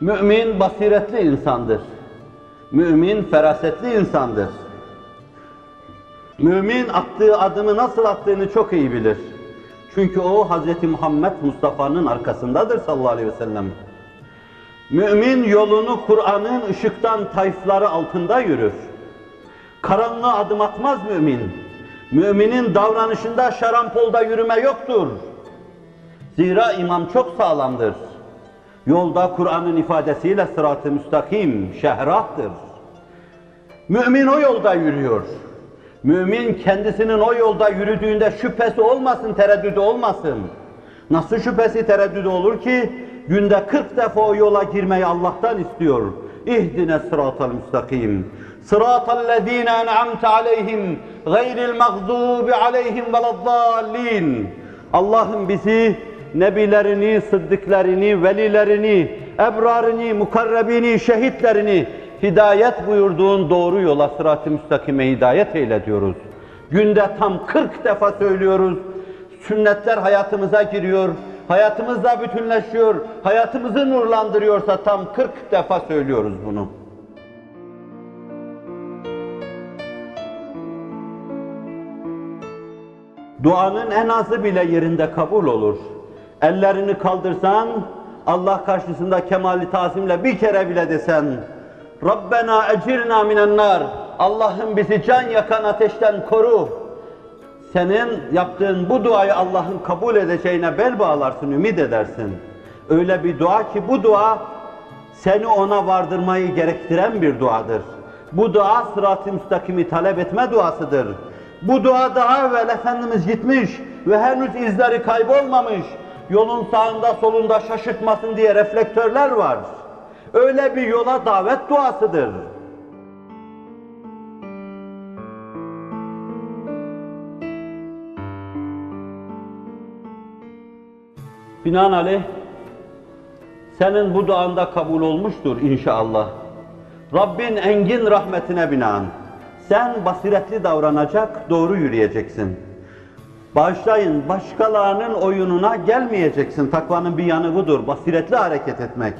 Mümin basiretli insandır. Mümin ferasetli insandır. Mümin attığı adımı nasıl attığını çok iyi bilir. Çünkü o Hz. Muhammed Mustafa'nın arkasındadır sallallahu aleyhi ve sellem. Mümin yolunu Kur'an'ın ışıktan tayfları altında yürür. Karanlığa adım atmaz mümin. Müminin davranışında şarampolda yürüme yoktur. Zira imam çok sağlamdır. Yolda Kur'an'ın ifadesiyle sırat-ı müstakim, şehrahtır. Mümin o yolda yürüyor. Mümin kendisinin o yolda yürüdüğünde şüphesi olmasın, tereddüdü olmasın. Nasıl şüphesi tereddüdü olur ki? Günde 40 defa o yola girmeyi Allah'tan istiyor. İhdine sıratal müstakim. Sıratallezine en'amte aleyhim gayril mağdubi aleyhim veleddallin. Allah'ım bizi nebilerini, sıddıklarını, velilerini, ebrarını, mukarrebini, şehitlerini hidayet buyurduğun doğru yola sırat-ı müstakime hidayet eyle diyoruz. Günde tam 40 defa söylüyoruz. Sünnetler hayatımıza giriyor, hayatımızla bütünleşiyor, hayatımızı nurlandırıyorsa tam 40 defa söylüyoruz bunu. Duanın en azı bile yerinde kabul olur. Ellerini kaldırsan, Allah karşısında kemali tazimle bir kere bile desen, Rabbena ecirna minen Allah'ım bizi can yakan ateşten koru. Senin yaptığın bu duayı Allah'ın kabul edeceğine bel bağlarsın, ümit edersin. Öyle bir dua ki bu dua seni ona vardırmayı gerektiren bir duadır. Bu dua sırat-ı müstakimi talep etme duasıdır. Bu dua daha evvel Efendimiz gitmiş ve henüz izleri kaybolmamış. Yolun sağında solunda şaşırtmasın diye reflektörler var. Öyle bir yola davet duasıdır. Binaenaleyh senin bu duanda kabul olmuştur inşallah. Rabbin engin rahmetine binaen sen basiretli davranacak, doğru yürüyeceksin. Bağışlayın, başkalarının oyununa gelmeyeceksin. Takvanın bir yanı budur, basiretli hareket etmek.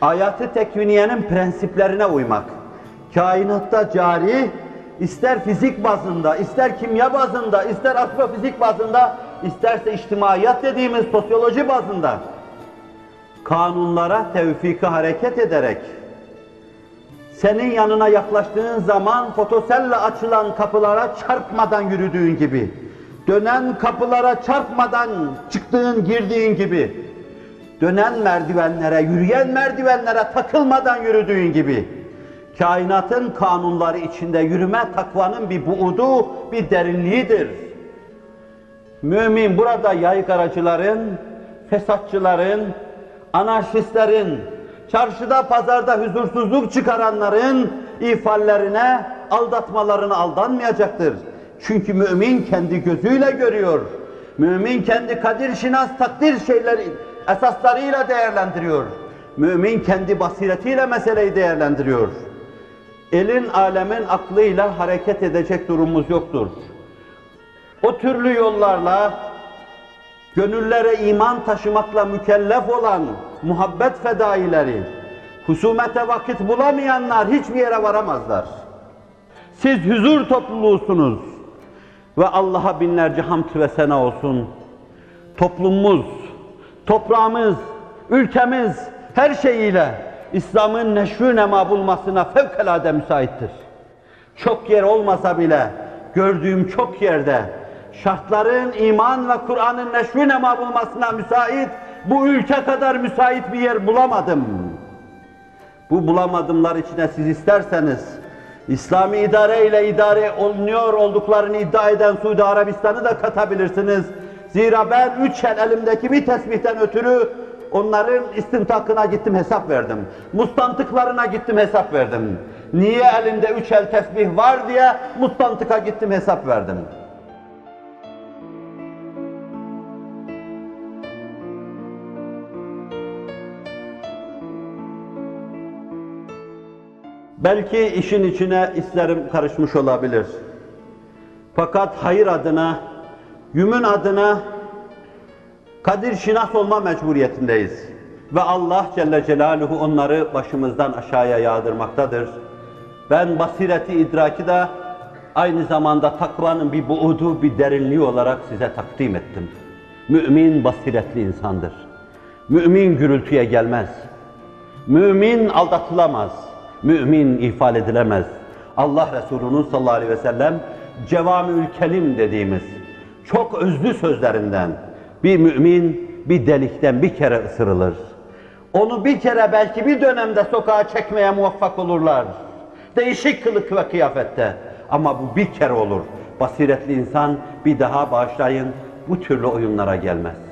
Ayatı tekviniyenin prensiplerine uymak. Kainatta cari, ister fizik bazında, ister kimya bazında, ister astrofizik bazında, isterse içtimaiyat dediğimiz sosyoloji bazında kanunlara tevfiki hareket ederek senin yanına yaklaştığın zaman fotoselle açılan kapılara çarpmadan yürüdüğün gibi, dönen kapılara çarpmadan çıktığın, girdiğin gibi, dönen merdivenlere, yürüyen merdivenlere takılmadan yürüdüğün gibi, kainatın kanunları içinde yürüme takvanın bir buudu, bir derinliğidir. Mümin burada yaygaracıların, fesatçıların, anarşistlerin, çarşıda pazarda huzursuzluk çıkaranların ifallerine, aldatmalarına aldanmayacaktır. Çünkü mümin kendi gözüyle görüyor. Mümin kendi kadir şinas takdir şeyleri esaslarıyla değerlendiriyor. Mümin kendi basiretiyle meseleyi değerlendiriyor. Elin alemin aklıyla hareket edecek durumumuz yoktur. O türlü yollarla gönüllere iman taşımakla mükellef olan muhabbet fedaileri, husumete vakit bulamayanlar hiçbir yere varamazlar. Siz huzur topluluğusunuz ve Allah'a binlerce hamd ve sena olsun. Toplumumuz, toprağımız, ülkemiz her şeyiyle İslam'ın neşrü nema bulmasına fevkalade müsaittir. Çok yer olmasa bile gördüğüm çok yerde şartların iman ve Kur'an'ın neşrü nema bulmasına müsait, bu ülke kadar müsait bir yer bulamadım. Bu bulamadımlar içine siz isterseniz, İslami idare ile idare olunuyor olduklarını iddia eden Suudi Arabistan'ı da katabilirsiniz. Zira ben üç el elimdeki bir tesbihten ötürü onların istintakına gittim hesap verdim. Mustantıklarına gittim hesap verdim. Niye elimde üç el tesbih var diye mustantıka gittim hesap verdim. Belki işin içine isterim karışmış olabilir. Fakat hayır adına, yümün adına kadir şinas olma mecburiyetindeyiz. Ve Allah Celle Celaluhu onları başımızdan aşağıya yağdırmaktadır. Ben basireti idraki de aynı zamanda takvanın bir buudu, bir derinliği olarak size takdim ettim. Mümin basiretli insandır. Mümin gürültüye gelmez. Mümin aldatılamaz. Mümin ifade edilemez. Allah Resulü'nün sallallahu aleyhi ve sellem cevamiül kelim dediğimiz çok özlü sözlerinden bir mümin bir delikten bir kere ısırılır. Onu bir kere belki bir dönemde sokağa çekmeye muvaffak olurlar. Değişik kılık ve kıyafette. Ama bu bir kere olur. Basiretli insan bir daha bağışlayın bu türlü oyunlara gelmez.